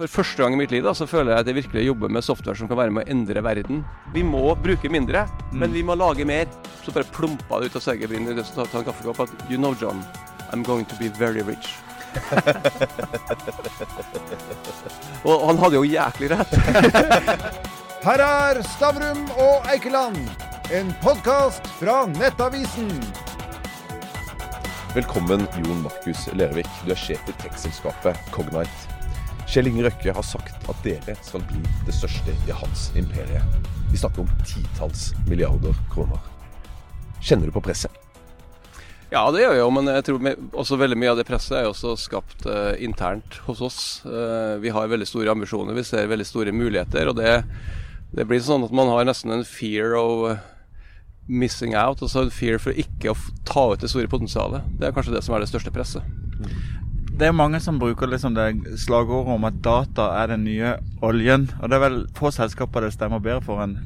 For første gang i mitt liv da, så føler jeg at jeg virkelig jobber med software som kan være med å endre verden. Vi må bruke mindre, men vi må lage mer. Så bare plumpa det ut av Sergej og ta, ta en kaffekopp at You know, John, I'm going to be very rich. Og han hadde jo jæklig rett. Her er Stavrum og Eikeland, en podkast fra Nettavisen. Velkommen, Jon Markus Lervik. Du er sjef i tech-selskapet Cognite. Kjell Inge Røkke har sagt at dere skal bli det største i hans imperie. Vi snakker om titalls milliarder kroner. Kjenner du på presset? Ja, det gjør jeg jo, men jeg tror også veldig mye av det presset er også skapt uh, internt hos oss. Uh, vi har veldig store ambisjoner, vi ser veldig store muligheter. Og det, det blir sånn at man har nesten en fear of eh, missing out, altså en fear for ikke å ta ut det store potensialet. Det er kanskje det som er det største presset. Det er mange som bruker liksom det slagordet om at data er den nye oljen. Og det er vel få selskaper det stemmer bedre for enn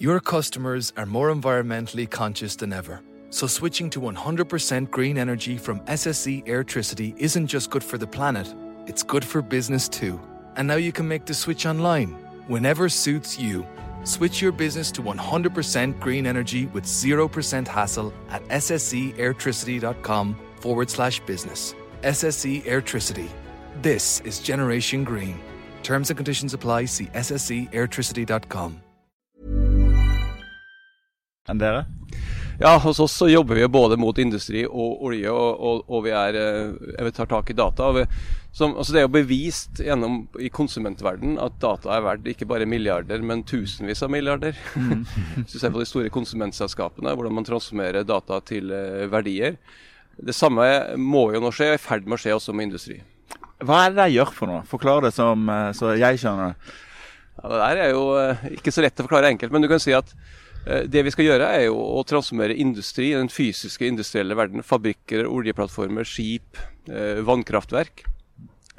Your customers are more environmentally conscious than ever. So switching to 100% green energy from SSE Airtricity isn't just good for the planet, it's good for business too. And now you can make the switch online, whenever suits you. Switch your business to 100% green energy with 0% hassle at ssceairtricity.com forward slash business. SSE Airtricity. This is Generation Green. Terms and conditions apply. See ssceairtricity.com. enn dere. Ja, hos oss så jobber vi både mot industri og olje, og, og, og vi er, eh, tar tak i data. Vi, som, altså det er jo bevist gjennom, i konsumentverden at data er verdt ikke bare milliarder, men tusenvis av milliarder. Hvis du ser på de store konsumentselskapene, hvordan man transformerer data til eh, verdier. Det samme må jo nå skje, og er i ferd med å skje også med industri. Hva er det dere gjør for noe? Forklar det som, eh, så jeg skjønner det. Ja, det der er jo ikke så lett å forklare enkelt, men du kan si at det vi skal gjøre, er jo å transformere industri, den fysiske industrielle verden, fabrikker, oljeplattformer, skip, eh, vannkraftverk.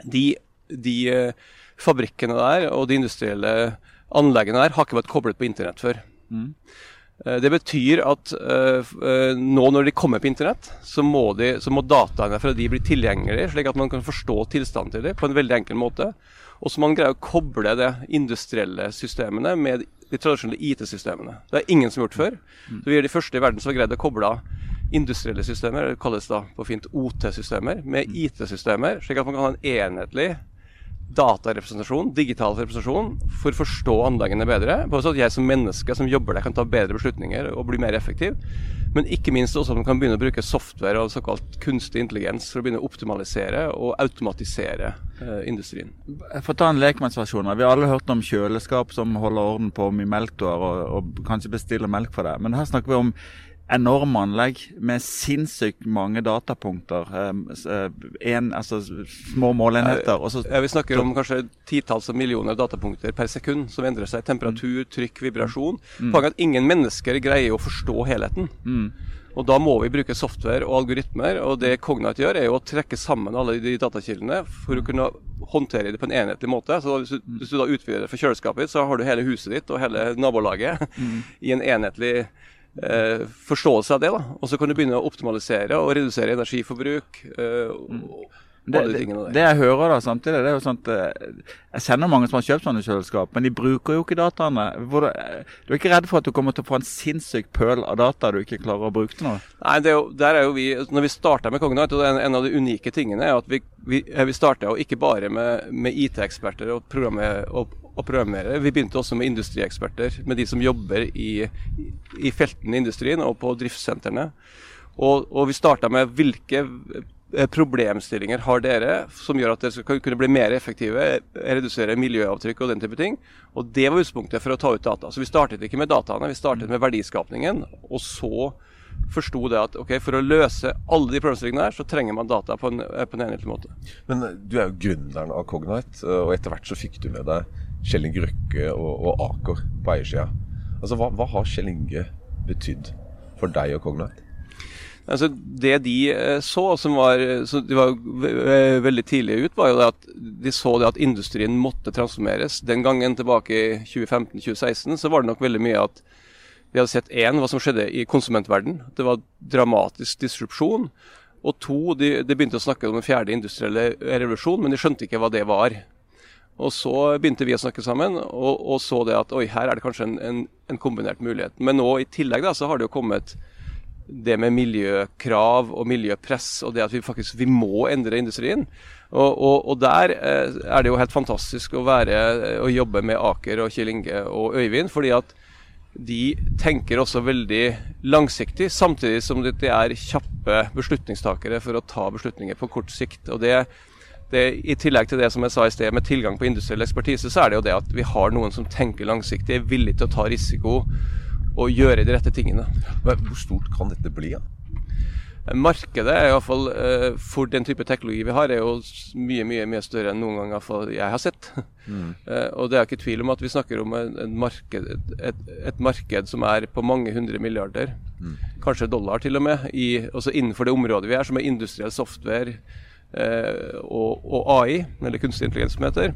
De, de eh, fabrikkene der og de industrielle anleggene der har ikke vært koblet på internett før. Mm. Det betyr at eh, eh, nå når de kommer på internett, så må, de, så må dataene fra de bli tilgjengelige, slik at man kan forstå tilstanden til dem på en veldig enkel måte. Og så man greier å koble det industrielle systemene med de tradisjonelle IT-systemene. Det er ingen som har gjort før. Så Vi er de første i verden som har greid å koble industrielle systemer, det kalles da på fint OT-systemer, med IT-systemer, slik at man kan ha en enhetlig datarepresentasjon, digital representasjon, for å forstå anleggene bedre. Sånn at jeg som menneske som jobber der, kan ta bedre beslutninger og bli mer effektiv. Men ikke minst også at man kan begynne å bruke software og såkalt kunstig intelligens for å begynne å optimalisere og automatisere eh, industrien. For å ta en lekmannsversjon. Vi har alle hørt om kjøleskap som holder orden på hvor mye melk du har, og, og kanskje bestiller melk for deg. Men her snakker vi om enorme anlegg med sinnssykt mange datapunkter. Um, en, altså små målenheter. Og så Ja, vi snakker om kanskje titalls av millioner datapunkter per sekund som endrer seg. Temperatur, trykk, vibrasjon. Poenget er at ingen mennesker greier å forstå helheten. Og da må vi bruke software og algoritmer. Og det Cognite gjør, er jo å trekke sammen alle de datakildene for å kunne håndtere det på en enhetlig måte. Så hvis du, hvis du da utvider det for kjøleskapet så har du hele huset ditt og hele nabolaget i en enhetlig eh, forståelse av det. da. Og så kan du begynne å optimalisere og redusere energiforbruk. Eh, og, det, det, det jeg hører da samtidig, det er jo sånn at eh, Jeg kjenner mange som har kjøpt sånne kjøleskap, men de bruker jo ikke dataene. Hvor, det- du er ikke redd for at du kommer til å få en sinnssyk pøl av data du ikke klarer å bruke til noe? Nei, det er jo, der er jo vi, Når vi starta med Cognite, og er en, en av de unike tingene, er at vi, vi, eh, vi starta jo ikke bare med, med IT-eksperter og, og, og programmerere. Vi begynte også med industrieksperter, med de som jobber i, i, feltene i industrien og på driftssentrene. Og, og vi starta med hvilke eh, problemstillinger har dere som gjør at dere skal kunne bli mer effektive, redusere miljøavtrykk og den type ting. Og det var utgangspunktet for å ta ut data. Så vi startet ikke med dataene, vi startet med verdiskapningen. Og så forsto det at okay, for å løse alle de problemstillingene her, så trenger man data på en, eh, på en enhetlig måte. Men eh, du er jo gründeren av Cognite, eh, og etter hvert så fikk du med deg Kjell Inge Røkke og, og Aker på eiersida. Altså, hva, hva har Kjell Inge betydd for deg og Cognite? Altså, det de eh, så, som var, de var ve- ve- veldig tidlig ut, var jo at de så det at industrien måtte transformeres. Den gangen tilbake i 2015-2016 så var det nok veldig mye at vi hadde sett én hva som skjedde i konsumentverden. Det var dramatisk disrupsjon. Og to, de, de begynte å snakke om den fjerde industrielle revolusjon, men de skjønte ikke hva det var. Og så begynte vi å snakke sammen, og, og så det at oi, her er det kanskje en, en, en, kombinert mulighet. Men nå i tillegg da, så har det jo kommet det med miljøkrav og miljøpress, og det at vi faktisk vi må endre industrien. Og, og, og der eh, er det jo helt fantastisk å være og jobbe med Aker og Kjell Inge og Øyvind, fordi at de tenker også veldig langsiktig, samtidig som de er kjappe beslutningstakere for å ta beslutninger på kort sikt. Og det, det, I tillegg til det som jeg sa i sted, med tilgang på industriell ekspertise, så er det jo det at vi har noen som tenker langsiktig, er villig til å ta risiko og gjøre de rette tingene. Hvor stort kan dette bli? Ja? Markedet er i fall, uh, for den type teknologi vi har, er jo mye mye, mye større enn noen gang jeg har sett. Mm. Uh, og det er ikke tvil om at vi snakker om en marked, et, et, marked som er på mange hundre milliarder, mm. kanskje dollar til og med, i, også innenfor det området vi er, som er industriell software uh, og, og, AI, eller kunstig intelligens som heter.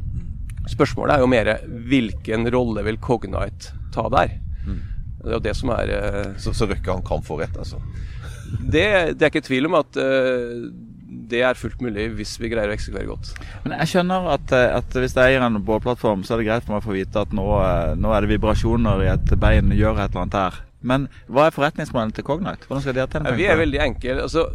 Spørsmålet er jo mer hvilken rolle vil Cognite ta der? Mm. Det er jo det som er Så, så Røkke han kan få rett, altså? det, det, er ikke tvil om at uh, det er fullt mulig hvis vi greier å eksekvere godt. Men jeg skjønner at, eh, at hvis jeg eier en båtplattform, så er det greit for meg å få vite at nå, eh, nå, er det vibrasjoner i et bein, gjør et eller annet her. Men hva er forretningsmodellen til Cognite? Hvordan skal dere tjene penger? Vi er veldig enkle. Altså,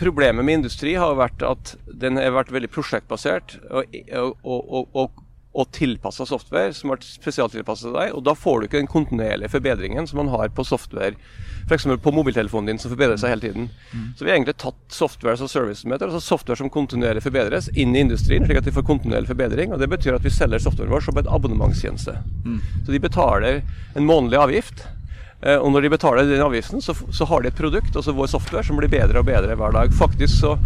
problemet med industri har vært at den har vært veldig prosjektbasert. og, og, og, og og tilpassa software som er spesialtilpassa deg. Og da får du ikke den kontinuerlige forbedringen som man har på software. F.eks. på mobiltelefonen din som forbedrer seg hele tiden. Mm. Så vi har egentlig tatt software som service meter, altså software som kontinuerlig forbedres, inn i industrien, slik at de får kontinuerlig forbedring. Og det betyr at vi selger softwaren vår som et abonnementstjeneste. Mm. Så de betaler en månedlig avgift. Eh, og når de betaler den avgiften, så, så har de et produkt, altså vår software, som blir bedre og bedre hver dag. Faktisk så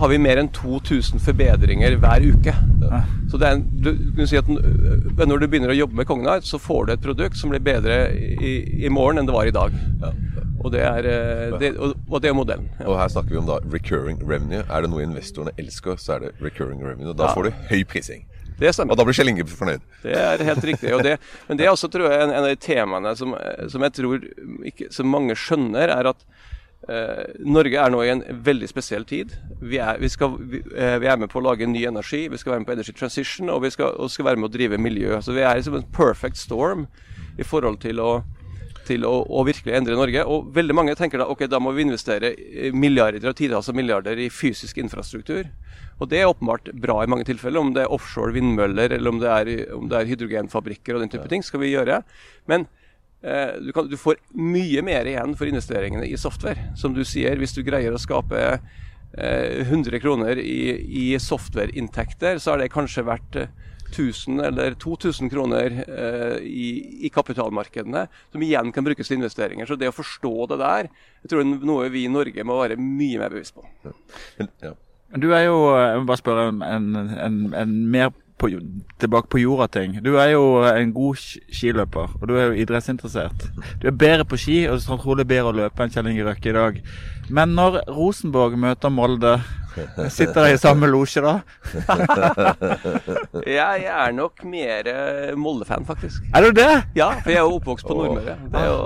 har vi mer enn 2000 forbedringer hver uke. Så det er en, du, du si at Når du begynner å jobbe med Cognite, så får du et produkt som blir bedre i, i morgen enn det var i dag. Ja. Og det er, eh, det, og, og det er modellen. Ja. Og her snakker vi om da recurring revenue. Er det noe investorene elsker, så er det recurring revenue. Da får du høy prising. Det stemmer. Og da blir Kjell Inge fornøyd. Det er helt riktig. Det, men det er også tror jeg, en, en av de temaene som, som jeg tror ikke så mange skjønner, er at Eh, Norge er nå i en veldig spesiell tid. Vi er, vi, skal, vi, eh, vi er, med på å lage ny energi, vi skal være med på Energy Transition og vi skal, og skal være med å drive miljø. Så Vi er liksom en perfect storm i forhold til å, til å, å, virkelig endre Norge. Og veldig mange tenker da ok, da må vi investere milliarder og titalls milliarder i fysisk infrastruktur. Og det er åpenbart bra i mange tilfeller. Om det er offshore vindmøller eller om det er, om det er hydrogenfabrikker og den type ting, skal vi gjøre. Men Eh, du, kan, du, får mye mer igjen for investeringene i software. Som du sier, hvis du greier å skape 100 eh, kroner i, i softwareinntekter, så er det kanskje verdt 1000 eh, eller 2000 kroner i, i, kapitalmarkedene, som igjen kan brukes til investeringer. Så det å forstå det der, jeg tror det er noe vi i Norge må være mye mer bevisst på. Ja. Du er jo, jeg må bare spørre en, en, en mer på, tilbake på jorda-ting. Du er jo en god skiløper, og du er jo idrettsinteressert. Du er bedre på ski og trolig bedre å løpe enn Kjell Inge Røkke i dag. Men når Rosenborg møter Molde Sitter dere i samme losje da? ja, jeg er nok mer eh, Molde-fan, faktisk. Er du det? Ja, for jeg er jo oppvokst på Nordmøre. Det er jo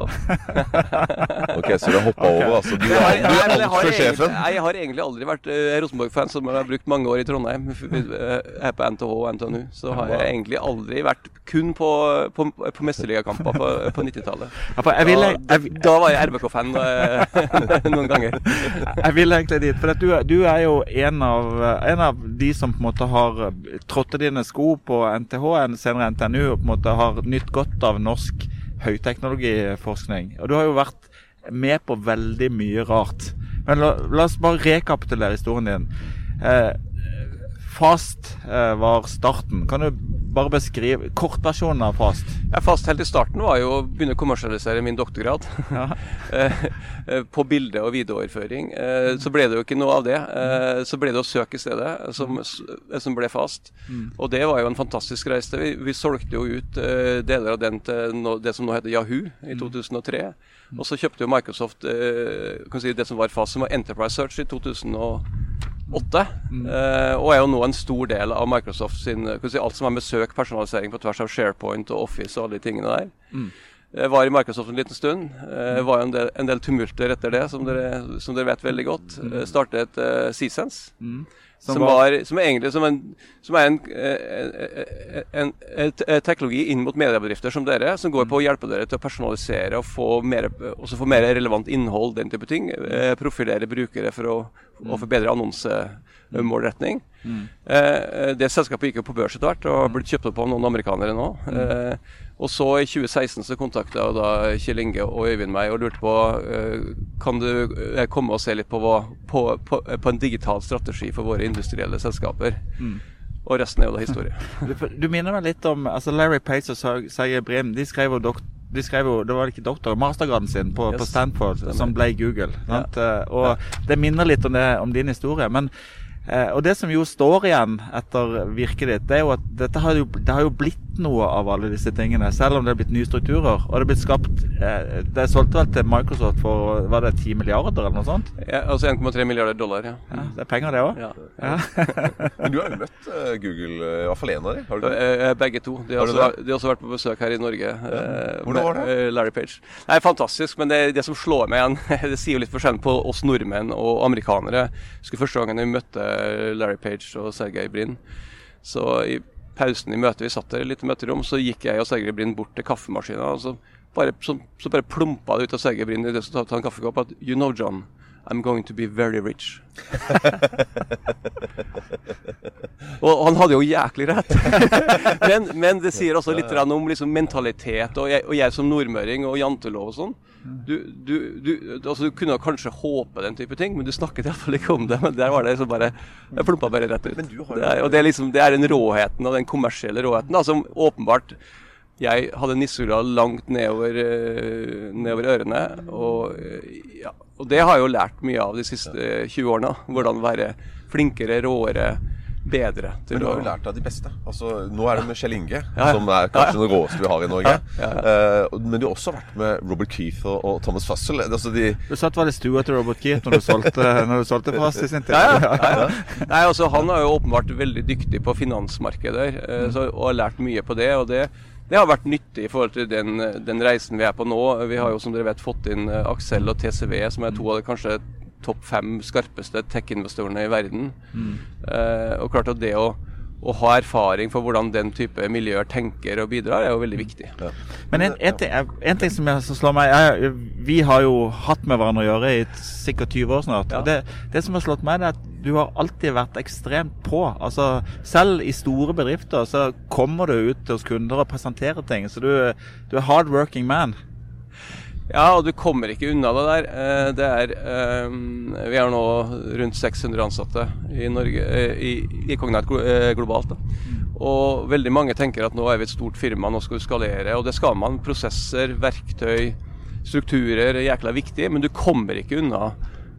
Ok, så du har hoppa over, altså? Du, er, du er altfor sjefen? Nei, jeg har egentlig aldri vært uh, Rosenborg-fan, som jeg har brukt mange år i Trondheim. Her på NTH og NTNU. Så har jeg egentlig aldri vært kun på, på, på mesterligakamper på, på 90-tallet. Da, da, var jeg RBK-fan noen ganger. Jeg vil egentlig dit, for du, du er jo en av, en av, de som på en måte har trådt dine sko på NTH, senere NTNU, og på en måte har nytt godt av norsk høyteknologiforskning. Og du har jo vært med på veldig mye rart. Men la, la oss bare rekapitulere historien din. Eh, Fast eh, var starten. Kan du bare beskrive kortversjonen av Fast? Ja, Fast helt i starten var jo å begynne å kommersialisere min doktorgrad. Ja. Eh, eh, på bilde- og videooverføring. Så ble det jo ikke noe av det. Så ble det å søke i stedet som, som ble Fast. Mm. Og det var jo en fantastisk reise. Vi, vi solgte jo ut deler av den til det som nå heter Yahoo i 2003. Mm. Og så kjøpte jo Microsoft si, det som var Fast, som var Enterprise Search i 2003 åtte. Mm. Uh, og er jo nå en stor del av Microsoft sin si, alt som har med søk, personalisering på tvers av SharePoint og Office og alle de tingene der. Mm. Jeg var i Microsoft en liten stund. Det var jo en del, en del tumulter etter det, som dere, som dere vet veldig godt. Jeg startet uh, Seasense. Mm. Som, var, som, er egentlig som, en, som er en, en, en, teknologi inn mot mediebedrifter som dere, som går på å hjelpe dere til å personalisere og få mer, også få mer relevant innhold, den type ting. Profilere brukere for å, å forbedre annonsemålretning. Mm. Det selskapet gikk jo på børs etter hvert og har blitt kjøpt opp av noen amerikanere nå. Mm. Og så i 2016 så kontakta Kjell Inge og Øyvind meg og lurte på kan du uh, komme og se litt på, hva, på, på, på, en digital strategi for våre industrielle selskaper. Mm. Og resten er jo da historie. du, minner meg litt om altså Larry Page og Sergej Brim. De skrev jo de skrev jo, det var ikke doktor, mastergraden sin på, yes, på Stanford, som ble Google. Ja. Og ja. det minner litt om, det, om din historie. Men Eh, og det som jo står igjen etter virket ditt, det er jo at dette har jo, det har jo blitt noe av alle disse tingene. Selv om det er blitt nye strukturer. Og det er blitt skapt eh, Det solgt vel til Microsoft for var det 10 milliarder eller noe sånt? Ja, altså 1,3 milliarder dollar, ja. ja. Det er penger, det òg. Ja. ja. Men du har jo møtt uh, Google, uh, i hvert fall én av dem? du? begge to. De har, også, de har, også, vært på besøk her i Norge. Hvordan var det? Larry Page. Nei, Fantastisk. Men det, det som slår meg igjen, det sier jo litt forskjellen på oss nordmenn og amerikanere. Jeg husker første gangen vi møtte Larry Page og Sergej Brin. Så i pausen i møtet, vi satt der i litt møterom, så gikk jeg og Sergej Brin bort til kaffemaskina. Og så bare, så, så bare plumpa det ut av Sergej Brin i det som tok en kaffekopp at You know, John, I'm going to be very rich. og han hadde jo jæklig rett. men, men, det sier også litt om liksom, mentalitet, og jeg, og jeg, som nordmøring og jantelov og sånn. Du, du, du, altså, du, kunne kanskje håpe den type ting, men du snakket iallfall ikke om det. Men der var det liksom bare Jeg plumpa bare rett ut. Det er, og det er, liksom, det er den råheten og den kommersielle råheten da, som åpenbart jeg hadde nissehulla langt nedover, eh, nedover ørene. Og, ja, og, det har jeg jo lært mye av de siste 20 årene. Hvordan være flinkere, råere bedre. Men du har jo lært av de beste. Altså, nå er det med Kjell Inge, ja, ja. som er kanskje den råeste vi har i Norge. Uh, men du har også vært med Robert Keith og, og Thomas Fussell. Altså, de... Du satt vel i stua til Robert Keith når du solgte, når du solgte for oss i sin tid? Ja, Nei, altså, han er jo åpenbart veldig dyktig på finansmarkeder uh, så, og har lært mye på det. og det det har vært nyttig i forhold til den, den, reisen vi er på nå. Vi har jo som dere vet fått inn Aksel og TCV, som er to av de kanskje topp fem skarpeste tech-investorene i verden. Mm. Uh, og klart at det å, å, ha erfaring for hvordan den type miljøer tenker og bidrar, er jo veldig viktig. Ja. Men en, en, ting, en, ting, som, jeg, som slår meg jeg, Vi har jo hatt med hverandre å gjøre i sikkert 20 år snart. Ja. Det, det, som har slått meg, er at du har alltid vært ekstremt på. Altså, selv i store bedrifter så kommer du ut hos kunder og presenterer ting. Så du, du er hardworking man. Ja, og du kommer ikke unna det der. Eh, det er eh, Vi har nå rundt 600 ansatte i Norge, eh, i, i Cognite globalt. Da. Og veldig mange tenker at nå er vi et stort firma, nå skal vi skalere. Og det skal man. Prosesser, verktøy, strukturer er jækla viktig, men du kommer ikke unna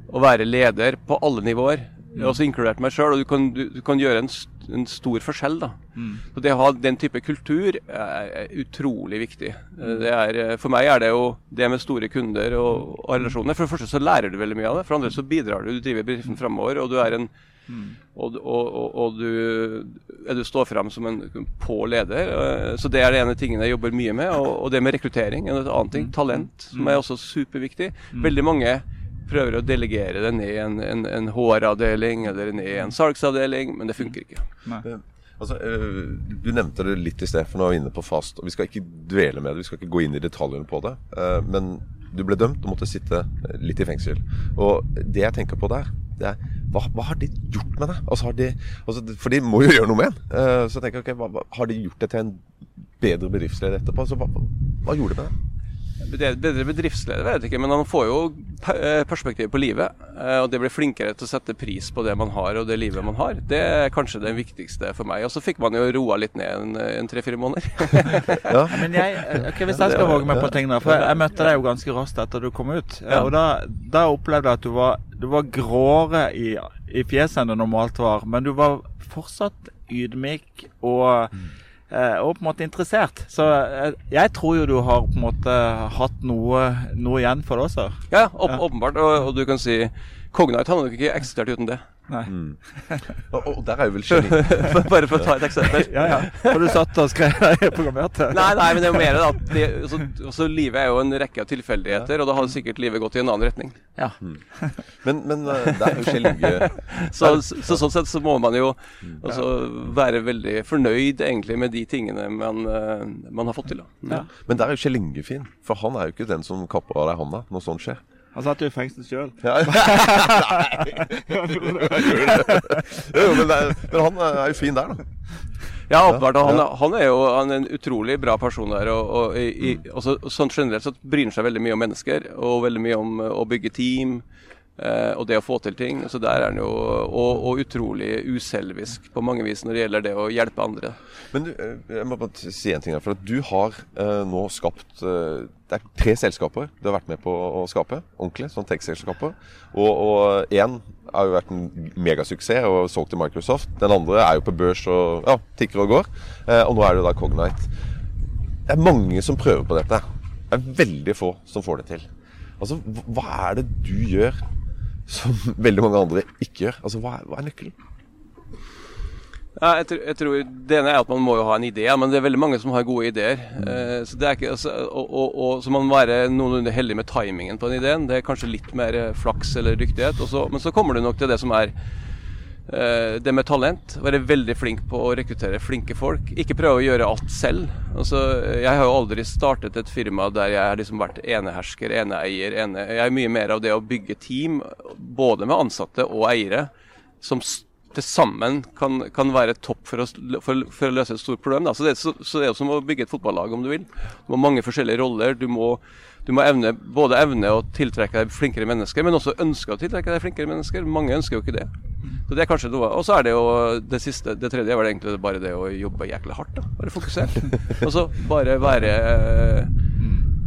å være leder på alle nivåer. Har også inkludert meg sjøl, og du kan, du, du kan, gjøre en, en stor forskjell. da. Mm. Så Det å ha den type kultur er utrolig viktig. Mm. Det er, for meg er det jo det med store kunder og, og, relasjoner. For det første så lærer du veldig mye av det. For det andre så bidrar du. Du driver bedriften framover, og du er en mm. og, og, og, du, du står fram som en på leder. Så det er det ene tingen jeg jobber mye med. Og, det med rekruttering er en annen ting. Mm. Talent, som er også superviktig. Mm. Veldig mange prøver å delegere det ned i en, en, en HR-avdeling eller ned i en salgsavdeling, men det funker ikke. Nei. Altså, eh, du nevnte det litt i sted, for nå er vi inne på fast. og Vi skal ikke dvele med det, vi skal ikke gå inn i detaljene på det. Eh, men du ble dømt og måtte sitte litt i fengsel. Og det jeg tenker på der, det er hva, hva har de gjort med det? Altså, de, altså, for de må jo gjøre noe med den. Eh, så jeg tenker okay, hva, har de gjort det til en bedre bedriftsleder etterpå? Altså, hva, hva gjorde de med det? Bedre bedriftsleder, vet jeg ikke, men han får jo eh, perspektiv på livet. Eh, og det blir flinkere til å sette pris på det man har og det livet man har. Det er kanskje det viktigste for meg. Og så fikk man jo roa litt ned en, en tre-fire måneder. ja. Men jeg, okay, Hvis jeg skal våge meg på ting, da. For jeg møtte deg jo ganske raskt etter du kom ut. Og da, da, opplevde jeg at du var, du var gråere i, i fjeset enn det normalt var. Men du var fortsatt ydmyk og mm og på en måte interessert. Så eh, jeg tror jo du har på en måte hatt noe, noe igjen for det også. Ja, åp åpenbart. Og, og, du kan si Cognite hadde nok ikke eksistert uten det. Nei. Og, og der er jo vel geni. Bare for å ta et eksempel. Ja, ja. For du satt og skrev deg programmerte? Nei, nei, men det er jo mer at det, altså, også livet er jo en rekke av tilfeldigheter, og da hadde sikkert livet gått i en annen retning. Ja. Men, men eh, der er jo Kjell Inge Så, så sånn sett så må man jo også være veldig fornøyd egentlig med de tingene man, eh, man har fått til. da. Ja. Men der er jo Kjell Inge fin, for han er jo ikke den som kapper av deg hånda når sånt skjer. Han satt jo i fengsel sjøl. Ja. jo, men, det men han er jo fin der, da. Ja, åpenbart. Han, han er jo han er en utrolig bra person der. og, og, i, i, også, sånn Generelt så bryr han seg veldig mye om mennesker, og veldig mye om eh, å bygge team. Eh, og det å få til ting. så der er han jo, og, og utrolig uselvisk på mange vis når det gjelder det å hjelpe andre. Men du, eh, jeg må bare si en ting her. For du har eh, nå skapt eh, Det er tre selskaper du har vært med på å skape. Ordentlig. Sånn tech-selskaper. Og én har jo vært en megasuksess og solgt til Microsoft. Den andre er jo på børs og ja, tikker og går. Eh, og nå er det da Cognite. Det er mange som prøver på dette. Det er veldig få som får det til. Altså, Hva er det du gjør som veldig mange andre ikke gjør? Altså, Hva er, hva er nøkkelen? Ja, jeg, tror, jeg tror Det ene er at man må jo ha en idé, men det er veldig mange som har gode ideer. Eh, så det er ikke, altså, og, og, og så man må være noenlunde heldig med timingen på den ideen. Det er kanskje litt mer eh, flaks eller dyktighet. Så, men så kommer du nok til det som er det med talent. Være veldig flink på å rekruttere flinke folk. Ikke prøve å gjøre alt selv. Altså, jeg har jo aldri startet et firma der jeg har liksom vært enehersker, eneeier. Ene. Jeg er mye mer av det å bygge team, både med ansatte og eiere, som til sammen kan, kan være topp for å, for, for å løse et stort problem. Så, det, så, så det er jo som å bygge et fotballag, om du vil. Du må mange forskjellige roller. Du må, du må evne, både evne å tiltrekke deg flinkere mennesker, men også ønske å tiltrekke deg flinkere mennesker. Mange ønsker jo ikke det. Så det er kanskje noe. Og så er det jo det siste, det tredje er vel egentlig bare det å jobbe jækla hardt. da, Bare fokusert. Og så bare være eh,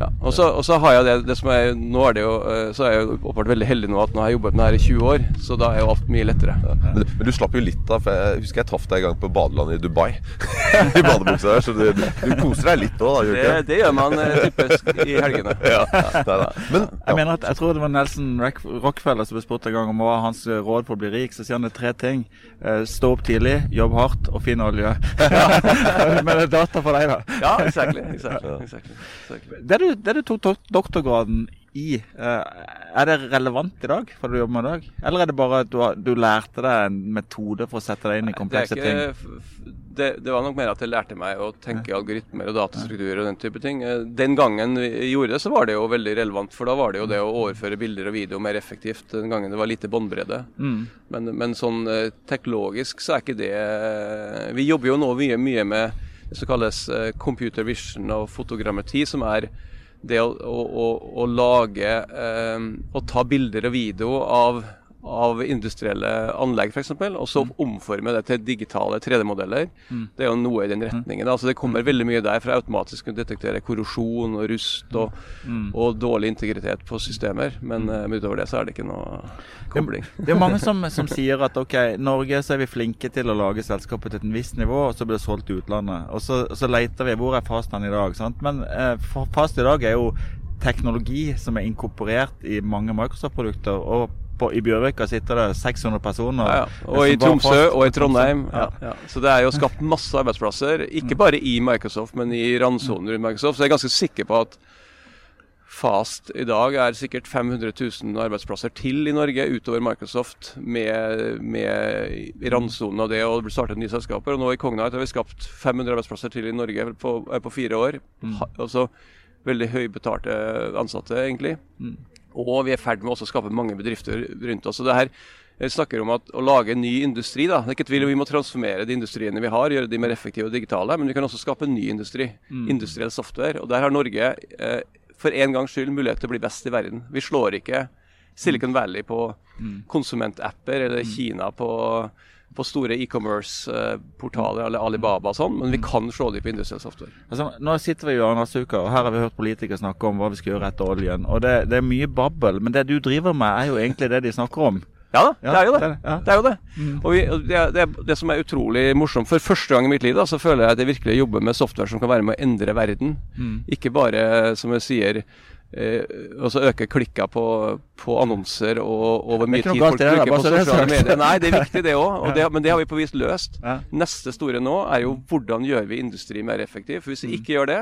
ja, og så, og så har jeg det, det som er, nå er det jo, eh, så er jeg jo åpenbart veldig heldig nå at nå har jeg jobbet med det her i 20 år, så da er jo alt mye lettere. Men, men du slapp jo litt av, for jeg husker jeg traff deg en gang på badelandet i Dubai. I badebuksa der, så du, du, du koser deg litt òg, da, gjør Det, ikke? det gjør man eh, typisk i helgene. Ja, ja. Men Jeg mener at, jeg tror det var Nelson Rock- Rockefeller som ble spurt en gang om hva hans råd for å bli rik. Så sier han det er tre ting. Eh, stå opp tidlig, jobb hardt og finn olje. Men det er data for deg, da. Ja, exactly. exactly, exactly, exactly. Det du, det du tok doktorgraden i, eh, er det relevant i dag for det du jobber med i dag? Eller er det bare at du, du lærte deg en metode for å sette deg inn i Det, komplekse ting? ikke, f- det, det var nok mer at jeg lærte meg å tenke algoritmer og datastrukturer og den type ting. Eh, Den gangen vi gjorde det, så var det jo veldig relevant, for da var det jo det å overføre bilder og video mer effektivt. Den gangen det var lite båndbredde. Mm. Men, men sånn eh, teknologisk så er ikke det Vi jobber jo nå mye, mye med det som kalles computer vision og fotogrammetri, som er det å, å, å, å lage eh, og ta bilder og video av, av industrielle anlegg f.eks., og så omforme det til digitale 3D-modeller. Det er jo noe i den retningen. Altså det kommer veldig mye der for å automatisk kunne detektere korrosjon og rust og, og dårlig integritet på systemer. Men, men utover det så er det ikke noe kobling. Det er mange som, som sier at ok, Norge så er vi flinke til å lage selskapet til et visst nivå, og så blir det solgt til utlandet. Og så, så leter vi hvor er fasten i dag. sant? Men eh, fast i dag er jo teknologi som er inkorporert i mange Microsoft-produkter. og på, I Bjørvika sitter det 600 personer. Ja, ja. Og i Tromsø fast- og i Trondheim. Ja. Så det er jo skapt masse arbeidsplasser. Ikke bare i Microsoft, men i randsoner rundt Microsoft. Så jeg er ganske sikker på at Fast i dag er sikkert 500 000 arbeidsplasser til i Norge utover Microsoft med, med i randsonen av det, og det blir startet nye selskaper. Og nå i Cognite har vi skapt 500 arbeidsplasser til i Norge på, på fire år. Mm. altså veldig høybetalte ansatte, egentlig. Og vi er i ferd med å skape mange bedrifter rundt oss. Og det her jeg snakker om at å lage en ny industri. da. Det er ikke tvil om Vi må transformere de industriene vi har, gjøre de mer effektive og digitale. Men vi kan også skape en ny industri. Industriell software. Og der har Norge eh, for en gangs skyld mulighet til å bli best i verden. Vi slår ikke Silicon Valley på konsumentapper eller Kina på, på store e-commerce-portaler eller Alibaba og sånn, men vi kan slå dem på industriell software. Altså, nå sitter vi i Arendalsuka, og her har vi hørt politikere snakke om hva vi skal gjøre etter oljen. Og det, det er mye babbel, men det du driver med, er jo egentlig det de snakker om. Ja da, Ja, det er jo det. det ja. det, er jo det. Og vi, det, det, det som er utrolig morsomt For første gang i mitt liv da, så føler jeg at jeg virkelig jobber med software som kan være med å endre verden. Ikke bare, som jeg sier, eh, så øke klikka på, på annonser og, og hvor mye tid folk bruker på sosiale medier. Nei, det er viktig det òg, men det har vi på vis løst. Neste store nå er jo hvordan gjør vi industri mer effektiv. For Hvis vi ikke gjør det,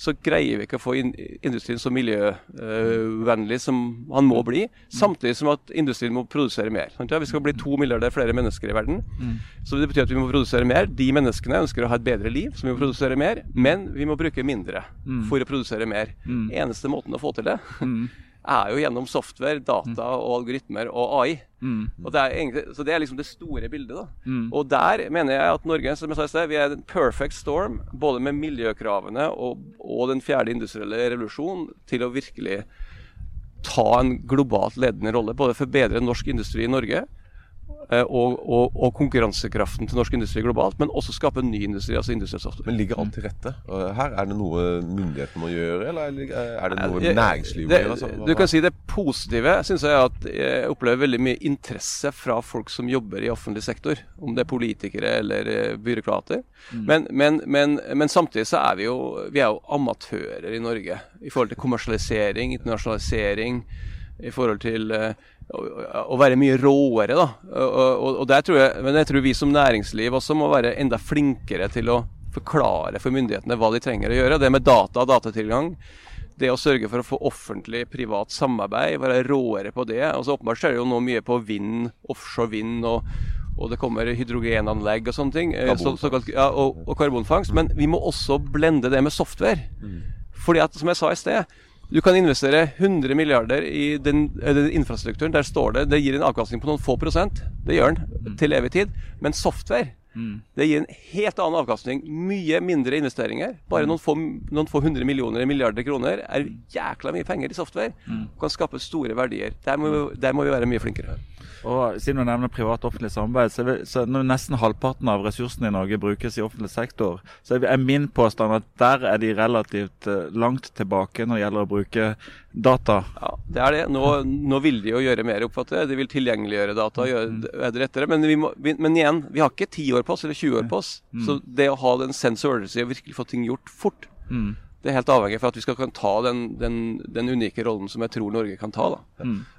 så greier vi ikke å få industrien så miljøvennlig som han må bli. Samtidig som at industrien må produsere mer. Vi skal bli to milliarder flere mennesker i verden. Så det betyr at vi må produsere mer. De menneskene ønsker å ha et bedre liv, så vi må produsere mer. Men vi må bruke mindre for å produsere mer. Eneste måten å få til det, er jo gjennom software, data og algoritmer og AI. Og det er egentlig, så det er liksom det store bildet. da. Og der mener jeg at Norge som jeg sa i sted, vi er en perfect storm, både med miljøkravene og, og den fjerde industrielle revolusjonen, til å virkelig ta en globalt ledende rolle. Både forbedre norsk industri i Norge og, og, og konkurransekraften til norsk industri globalt, men også skape en ny industri, altså industriell software. Men ligger alt til rette? Her Er det noe myndighetene må gjøre, eller er- det noe Ja, næringslivet må gjøre? Altså, Du kan si det positive synes jeg at jeg opplever veldig mye interesse fra folk som jobber i offentlig sektor. Om det er politikere eller eh, byråkrater. Mm. Men, men, men, men samtidig så er vi jo, vi er jo amatører i Norge i forhold til kommersialisering, internasjonalisering. I forhold til eh, å, være mye råere, da. Og, og, og jeg, men jeg tror vi som næringsliv også må være enda flinkere til å forklare for myndighetene hva de trenger å gjøre. Det med data og datatilgang det å sørge for å få offentlig-privat samarbeid, være råere på det. Og så Åpenbart skjer det jo nå mye på vind, offshore vind, og, og det kommer hydrogenanlegg og sånne ting. eh, så, såkalt, ja, og, og karbonfangst. Men vi må også blende det med software. Fordi at, som jeg sa i sted, du kan investere 100 milliarder i den, eh, den infrastrukturen. Der står det det gir en avkastning på noen få prosent. Det gjør den til evig tid. Men software det gir en helt annen avkastning. Mye mindre investeringer. Bare noen få, noen få hundre millioner milliarder kroner er jækla mye penger i software. Og kan skape store verdier. Der må, der må vi være mye flinkere. Og Siden du nevner privat-offentlig samarbeid, så, vil, så når nesten halvparten av ressursene i Norge brukes i offentlig sektor, så er min påstand at der er de relativt eh, langt tilbake når det gjelder å bruke data. Ja, det er det. Nå, nå vil de jo gjøre mer, oppfatter jeg. De vil tilgjengeliggjøre data og gjøre det rettere. Men, vi må, men igjen, vi har ikke 10 år på oss eller 20 år på oss. Så det å ha den sense urgency og virkelig få ting gjort fort, det er helt avhengig for at vi skal kunne ta den, den, den unike rollen som jeg tror Norge kan ta. da.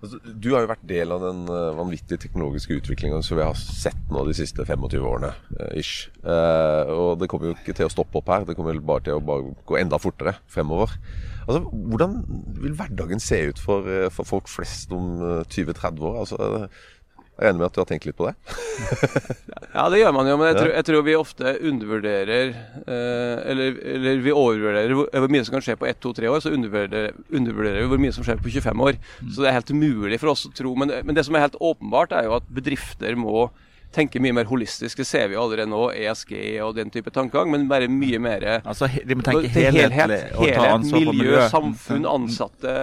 Altså, du har jo vært del av den uh, vanvittige teknologiske utviklingen som vi har sett nå de siste 25 årene. Uh, ish. Uh, og det kommer jo ikke til å stoppe opp her. Det kommer vel bare til å bare gå enda fortere fremover. Altså, Hvordan vil hverdagen se ut for, for folk flest om eh, 20-30 år? Altså, jeg er enig med at du har tenkt litt på det? Ja, det gjør man jo, men jeg, tror, jeg tror vi ofte undervurderer eh, eller, eller vi overvurderer hvor, hvor mye som kan skje på ett, to, tre år. Så undervurderer, undervurderer vi hvor mye som skjer på 25 år. Så det er helt umulig for oss å tro. Men, men det som er helt åpenbart, er jo at bedrifter må tenke mye mer holistisk. Det ser vi allerede nå, ESG og den type tankegang, men bare mye mer Altså, De må tenke helhetlig ta helhet, miljø, miljø, samfunn, ansatte,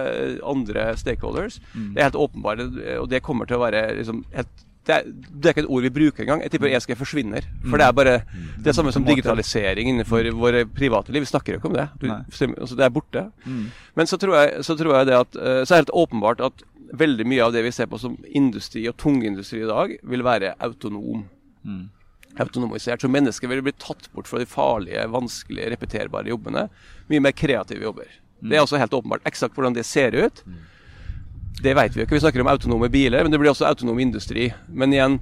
andre stakeholders. Det er helt åpenbart, og det kommer til å være liksom helt det er, det er ikke et ord vi bruker engang. Jeg tipper ESG forsvinner. For det er bare det er samme som digitalisering innenfor våre private liv. Vi snakker jo ikke om det. Du, altså, det er borte. Men så tror, jeg, så tror jeg det at eh, Så er det helt åpenbart at veldig mye av det vi ser på som industri og tungindustri i dag, vil være autonom. Autonomisert. Så mennesker vil bli tatt bort fra de farlige, vanskelige, repeterbare jobbene. Mye mer kreative jobber. Det er også helt åpenbart. Eksakt hvordan det ser ut, det vet vi jo ikke. Vi snakker om autonome biler, men det blir også autonom industri. Men igjen,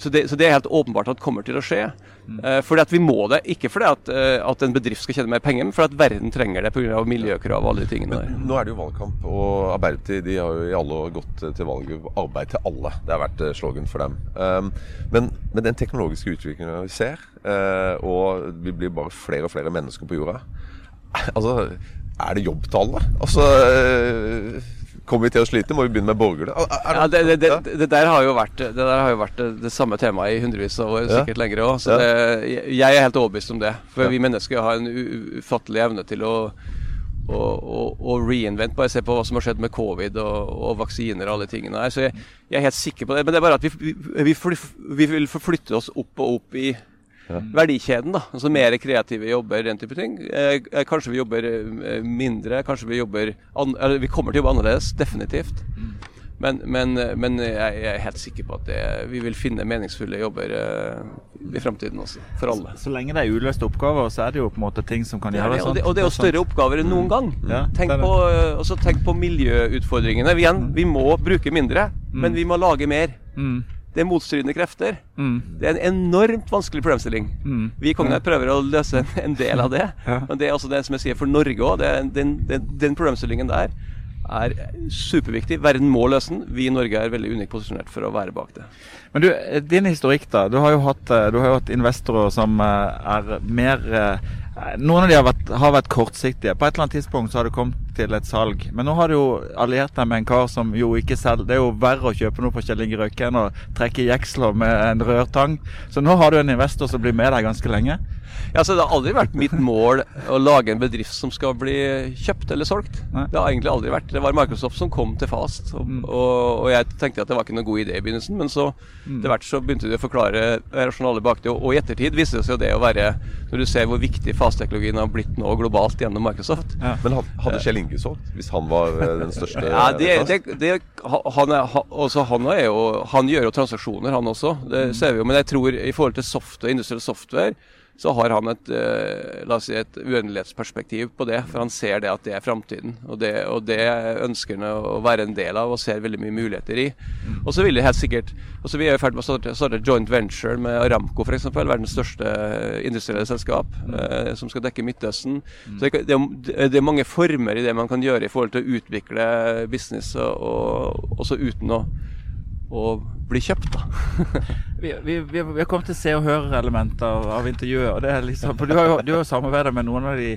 så det, så det er helt åpenbart at det kommer til å skje. Uh, fordi at vi må det. Ikke fordi at, uh, at en bedrift skal tjene mer penger, men fordi at verden trenger det pga. miljøkrav og alle de tingene der. Nå er det jo valgkamp, og Arbeiderpartiet de har jo i alle år gått til valg på arbeid til alle. Det har vært eh, slogan for dem. Um, men med den teknologiske utviklingen vi ser, uh, og vi blir bare flere og flere mennesker på jorda, altså er det jobb til alle? Altså Kommer vi til å slite? Må vi begynne med borgere? Er- er Ja, det, det, det, det der har jo vært det, der har jo vært det, samme temaet i hundrevis av år, Ja. sikkert lenger òg. Så Ja. jeg- er helt overbevist om det. For Ja. vi mennesker har en ufattelig evne til å og, og, reinvent. Bare se på hva som har skjedd med covid og, og vaksiner og alle tingene her. Så jeg, jeg er helt sikker på det. Men det er bare at vi, vi, vi, vi vil forflytte oss opp og opp i verdikjeden. da, altså Mer kreative jobber, den type ting. Eh, eh, kanskje vi jobber eh, mindre, kanskje vi jobber an eller Vi kommer til å jobbe annerledes, definitivt. Men, men, men jeg, er helt sikker på at det, vi vil finne meningsfulle jobber eh, i fremtiden også, for alle. Så lenge det er uløste oppgaver, så er det jo på en måte ting som kan Det gjøres. det, og, det, og det er jo større oppgaver enn noen gang. Ja, tenk, på, også tenk på miljøutfordringene. Vi, igjen, vi må bruke mindre, men vi må lage mer. Mm. Det er motstridende krefter. Mm. Det er en enormt vanskelig problemstilling. Mm. Vi i Cognite prøver å løse en, del av det. Ja. Men det er også det som jeg sier for Norge òg. Den, den, den problemstillingen der er superviktig. Verden må løse den. Vi i Norge er veldig unikt posisjonert for å være bak det. Men du, eh, din historikk da. Du har jo hatt, eh, du har jo hatt investorer som eh, er mer Noen av de har vært, har vært kortsiktige. På et eller annet tidspunkt så har det kommet til et salg. Men nå har du jo alliert deg med en kar som jo ikke selv Det er jo verre å kjøpe noe på Kjell Inge Røkke enn å trekke jeksler med en rørtang. Så nå har du en investor som blir med deg ganske lenge. Ja, så Det har aldri vært mitt mål å lage en bedrift som skal bli kjøpt eller solgt. Nei. Det har egentlig aldri vært. Det var Microsoft som kom til Fast. Og, Mm. og, og jeg tenkte at det var ikke noen god idé i begynnelsen, men så Mm. etter hvert så begynte de å forklare rasjonale bak det. Og, og i ettertid viste det seg jo det å være Når du ser hvor viktig Fast-teknologien har blitt nå globalt gjennom Microsoft. Ja. Men hadde Kjell Inge solgt, hvis han var eh, den største? Ja, det, det, det, han, er, også, han, er jo, han gjør jo transaksjoner, han også. Det ser vi jo. Men jeg tror i forhold til software, industriell software, så har han et, eh, la oss si et uendelighetsperspektiv på det. For han ser det at det er framtiden. Og og det ønsker han å være en del av og ser veldig mye muligheter i. Og så vil det helt sikkert og så Vi er i ferd med å starte, joint venture med Aramco, f.eks. Verdens største industrielle selskap, eh, som skal dekke Midtøsten. Så det, det er mange former i det man kan gjøre i forhold til å utvikle business, og, og også uten å, å bli kjøpt, da. Vi, vi, vi, har kommet til se og høre-elementer av intervjuet. og det er liksom, for Du har jo, du har samarbeidet med noen av de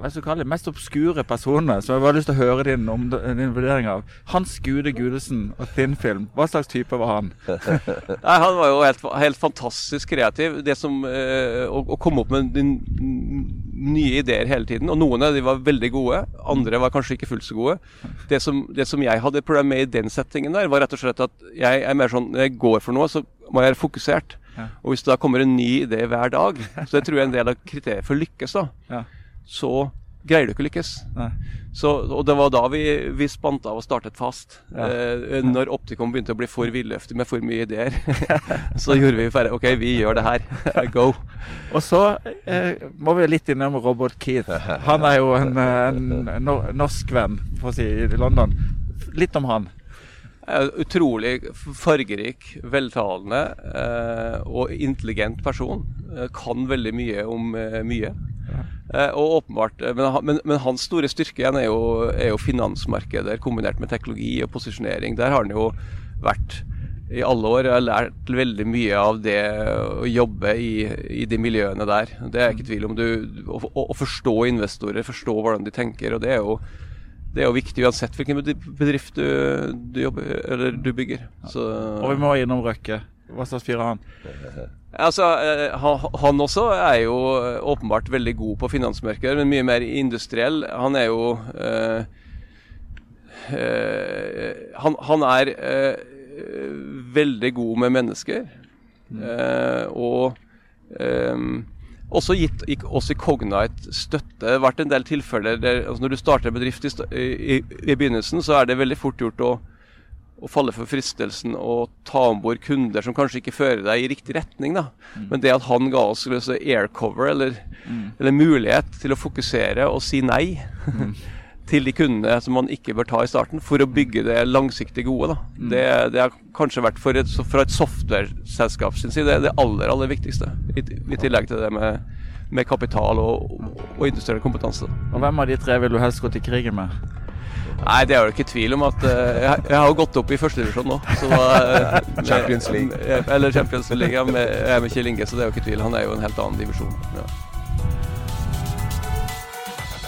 hva skal kalle det, mest obskure personene. Så jeg har bare lyst til å høre din, om, din vurdering av Hans Gude Gudesen og din film. Hva slags type var han? Nei, Han var jo helt, helt fantastisk kreativ. Det som, eh, å, å komme opp med nye ideer hele tiden. Og noen av de var veldig gode, andre var kanskje ikke fullt så gode. Det som, det som jeg hadde problem med i den settingen der, var rett og slett at jeg er mer sånn Når jeg går for noe, så må jeg være fokusert. Ja. Og hvis det da kommer en ny idé hver dag, så det tror jeg er en del av kriteriet for lykkes, da, Ja. Så greier du ikke å lykkes. Så, og det var da vi, vi spant av og startet fast. Ja. Eh, når Opticom begynte å bli for villøftig med for mye ideer, så gjorde vi ferdig. OK, vi gjør det her. Go. Og så eh, må vi litt innom Robert Keith. Han er jo en, en norsk venn, for å si, i London. Litt om han. Eh, utrolig fargerik, veltalende eh, og intelligent person. Eh, kan veldig mye om mye. Eh, og åpenbart, men, men, men hans store styrke er jo, er jo finansmarkeder kombinert med teknologi og posisjonering. Der har han jo vært i alle år. Jeg har lært veldig mye av det å jobbe i, i de miljøene der. Det er jeg ikke tvil om. Du, å, å forstå investorer, forstå hvordan de tenker. og det er jo det er jo viktig uansett hvilken bedrift du, du jobber eller du bygger. Så, Og vi må innom Røkke. Hva slags fyr er han? altså, eh, han, også er jo eh, åpenbart veldig god på finansmarkeder, men mye mer industriell. Han er jo øh, øh, han, han er øh, veldig god med mennesker. Eh, og også gitt oss i Cognite støtte. Det har vært en del tilfeller der altså når du starter en bedrift i, i, i, begynnelsen, så er det veldig fort gjort å, å falle for fristelsen å ta om bord kunder som kanskje ikke fører deg i riktig retning. Da. Men det at han ga oss altså, air cover, eller, eller mulighet til å fokusere og si nei til de kundene som man ikke bør ta i starten, for å bygge det langsiktig gode. Da. Det, det har kanskje vært for et, fra et software-selskap sin side det, det aller, aller viktigste. I, I tillegg til det med, med kapital og, og industriell kompetanse. Og hvem av de tre vil du helst gå til krigen med? Nei, det er jo ikke tvil om at uh, jeg, jeg har jo gått opp i førstedivisjon nå. Så, uh, med- Champions League. Eller Champions League, jeg er med Kjell Inge, så det er jo ikke tvil. Han er jo en helt annen divisjon. Ja.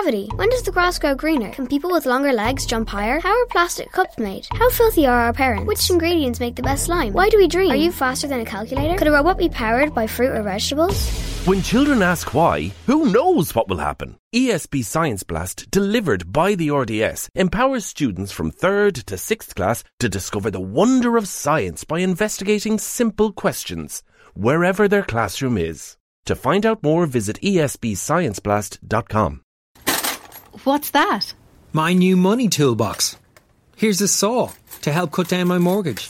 Gravity? When does the grass grow greener? Can people with longer legs jump higher? How are plastic cups made? How filthy are our parents? Which ingredients make the best slime? Why do we dream? Are you faster than a calculator? Could a robot be powered by fruit or vegetables? When children ask why, who knows what will happen? ESB Science Blast, delivered by the RDS, empowers students from 3rd to 6th class to discover the wonder of science by investigating simple questions, wherever their classroom is. To find out more, visit esbscienceblast.com. What's that? My new money toolbox. Here's a saw to help cut down my mortgage.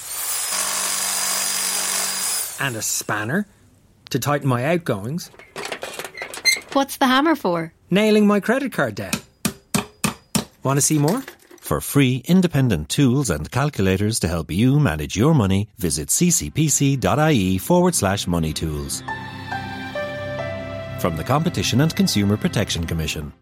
And a spanner to tighten my outgoings. What's the hammer for? Nailing my credit card debt. Want to see more? For free, independent tools and calculators to help you manage your money, visit ccpc.ie forward slash money tools. From the Competition and Consumer Protection Commission.